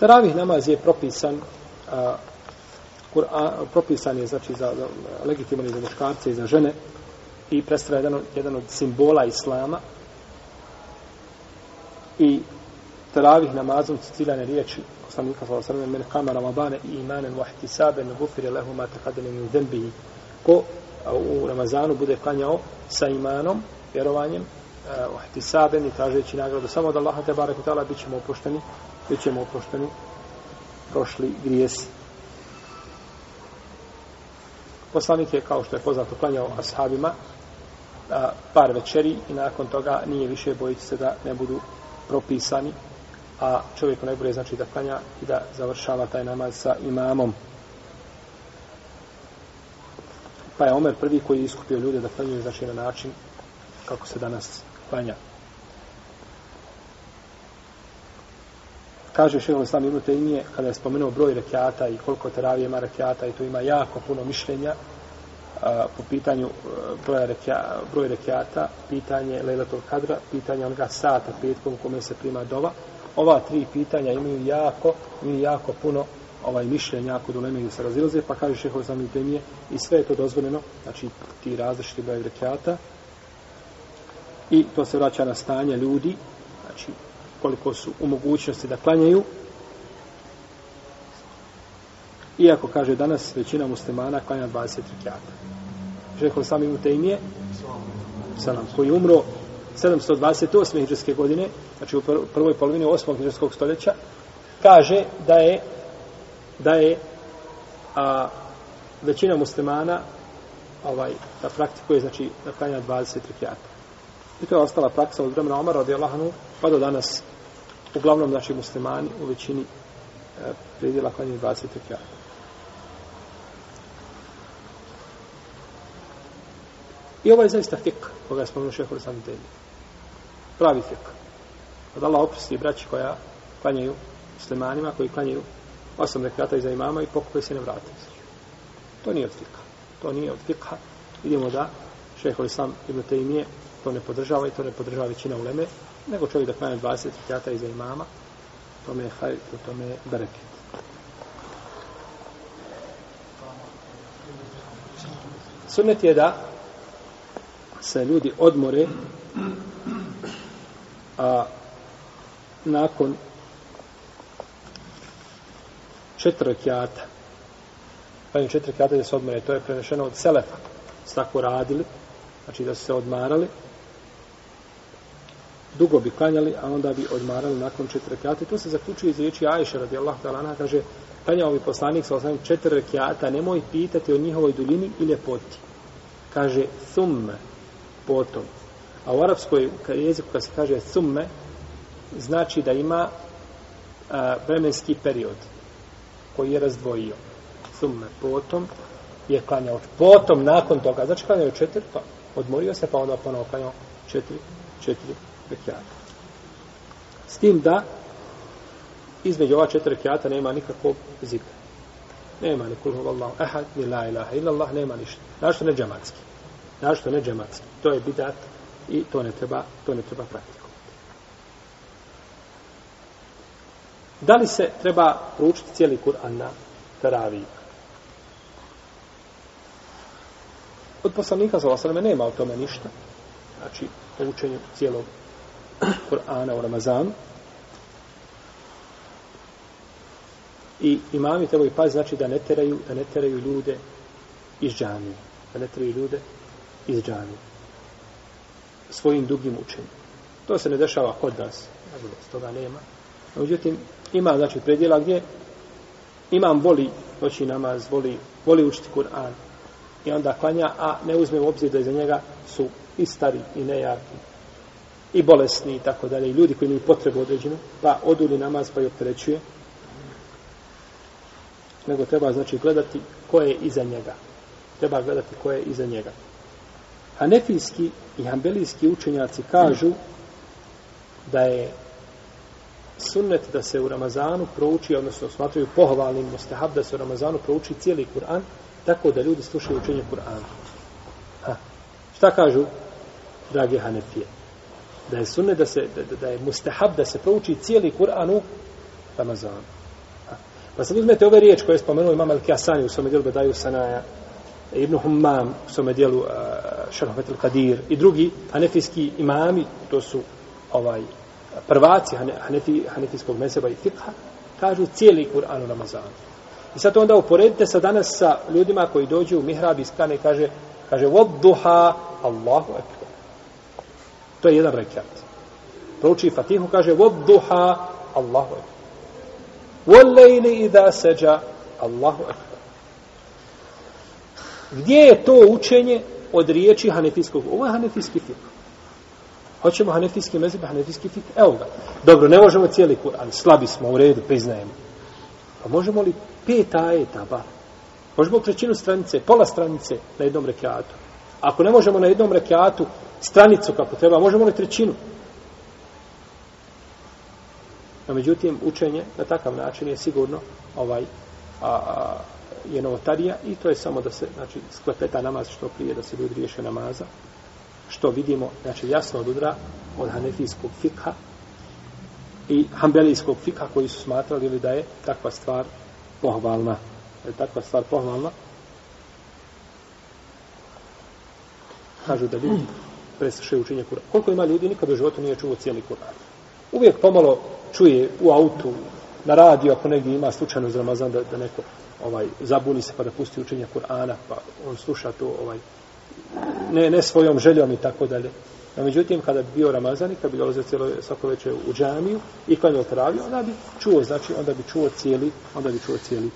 Teravih namaz je propisan a, Kur'an, propisan je znači za, za legitiman za muškarce i za žene i predstavlja jedan, jedan od simbola islama. I teravih namazom su ciljane riječi poslanika sallallahu alejhi ve men kama ramadane imanan wa ihtisaban ghufira lahu ma taqaddama min dhanbihi ko u Ramazanu bude klanjao sa imanom, vjerovanjem, uh, ihtisaben i tražeći nagradu samo od Allaha te barek taala bićemo bit bićemo oprošteni prošli grijesi. Poslanik je, kao što je poznato, klanjao ashabima a, par večeri i nakon toga nije više bojiti se da ne budu propisani, a čovjeku najbolje znači da klanja i da završava taj namaz sa imamom. Pa je Omer prvi koji je iskupio ljude da klanjaju znači na način kako se danas klanja. Kaže šehol Islam Ibn Taymije, kada je spomenuo broj rekiata i koliko teravije ima rekiata i tu ima jako puno mišljenja a, po pitanju e, broja rekiata, broj rekiata, pitanje Lejlatul Kadra, pitanje onoga sata petkom u kome se prima dova. Ova tri pitanja imaju jako, imaju jako puno ovaj mišljenja kod uleme gdje se razilaze, pa kaže šehol Islam Ibn Taymije i sve je to dozvoljeno, znači ti različiti broj rekiata i to se vraća na stanje ljudi, znači koliko su u mogućnosti da klanjaju. Iako, kaže, danas većina muslimana klanja 20 rekiata. Žekao sam im u Tejmije, salam, koji umro 728. hijđarske godine, znači u prvoj polovini 8. hijđarskog stoljeća, kaže da je da je a, većina muslimana ovaj, da praktikuje, znači, da klanja 20 rekiata. I to je ostala praksa od vremena Omara od Jelahanu pa do danas uglavnom naši muslimani u većini e, predjela klanjaju 20 rekiata. I ovo je zaista fik, koga je spomenuo šehr sam deli. Pravi fik. Od Allah oprosti braći koja klanjaju muslimanima, koji klanjaju osam rekata iza imama i pokupe se ne vrate. To nije od fika. To nije od fika. Vidimo da šehr sam ibn Taymiye to ne podržava i to ne podržava većina uleme, nego čovjek da klanja 20 rekiata iza imama, to me je hajr, to me je bereket. Sunnet je da se ljudi odmore a nakon četiri rekiata pa četiri rekiata da se odmore to je prenešeno od Selefa su tako radili znači da su se odmarali dugo bi klanjali, a onda bi odmarali nakon četiri rekiata. To se zaključuje iz riječi Ajša radijallahu ta'ala anha kaže klanjao bi poslanik sa osnovim četiri rekiata, nemoj pitati o njihovoj duljini i ljepoti. Kaže summe, potom. A u arapskoj jeziku kad se kaže summe, znači da ima a, vremenski period koji je razdvojio. Summe, potom je klanjao. Potom, nakon toga, znači klanjao četiri, pa odmorio se, pa onda ponovo klanjao četiri, četiri rekiata. S tim da između ova četiri rekiata nema nikakvog zikra. Nema ni kulhu vallahu ahad, ni la ilaha illa Allah, nema ništa. Našto ne džematski. Našto ne džematski. To je bidat i to ne treba, to ne treba praktikovati. Da li se treba proučiti cijeli Kur'an na teraviji? Od poslanika za osaleme nema o tome ništa. Znači, o učenju cijelog Kur'ana u Ramazanu. I imami trebaju paziti, znači da ne teraju, da ne teraju ljude iz džanije. Da ne teraju ljude iz džanije. Svojim dugim učenjem. To se ne dešava kod nas. Nažalost, toga nema. Međutim, ima, znači, predjela gdje imam voli noći namaz, voli, voli učiti Kur'an. I onda klanja, a ne uzme u obzir da iza njega su i stari i nejaki i bolesni i tako dalje, i ljudi koji imaju potrebu određenu, pa oduli namaz pa i opterećuje, nego treba znači gledati ko je iza njega. Treba gledati ko je iza njega. Hanefijski i hambelijski učenjaci kažu da je sunnet da se u Ramazanu prouči, odnosno smatraju pohvalnim mustahab da se u Ramazanu prouči cijeli Kur'an, tako da ljudi slušaju učenje Kur'ana. Ha. Šta kažu, dragi Hanefije? Da je sunne da se da, da je mustahab da se prouči cijeli Kur'an u Ramazanu. Pa sad uzmete ove riječi koje je spomenuo imam Al-Kiasani u svome dijelu Bedaju Sanaja, Ibn Humam u svome dijelu uh, Šarhofet Al-Kadir i drugi hanefijski imami, to su ovaj prvaci hanefi, hanefijskog meseba i fikha, kažu cijeli Kur'an u Ramazanu. I sad onda uporedite sa danas sa ljudima koji dođu u mihrab i skane i kaže, kaže, vodduha Allahu ekber. To je jedan rekat. Prouči Fatihu, kaže, vodduha Allahu ekber. Wallejli idha seđa Allahu ekber. Gdje je to učenje od riječi hanefijskog? Ovo je hanefijski fik. Hoćemo hanefijski mezib, hanefijski fik. Evo ga. Dobro, ne možemo cijeli Kur'an. Slabi smo u redu, priznajemo. Pa možemo li pet ajeta, ba? Možemo trećinu stranice, pola stranice na jednom rekiatu. Ako ne možemo na jednom rekiatu stranicu kako treba, možemo li trećinu? No, međutim, učenje na takav način je sigurno ovaj a, a, je novotarija i to je samo da se znači, sklepeta namaz što prije, da se ljudi riješe namaza. Što vidimo, znači jasno od udra od hanefijskog fikha i hambelijskog fikha koji su smatrali ili da je takva stvar pohvalna. Je takva stvar pohvalna. Kažu da ljudi preslušaju učenje Kur'ana. Koliko ima ljudi, nikad u životu nije čuo cijeli Kur'an. Uvijek pomalo čuje u autu, na radio, ako negdje ima slučajno za Ramazan, da, da neko ovaj zabuni se pa da pusti učenje Kur'ana, pa on sluša to ovaj, ne, ne svojom željom i tako dalje. No, međutim, kada bi bio Ramazan i kada bi dolazio cijelo svako večer u džamiju i klanio teraviju, onda bi čuo, znači, onda bi čuo cijeli, onda bi čuo cijeli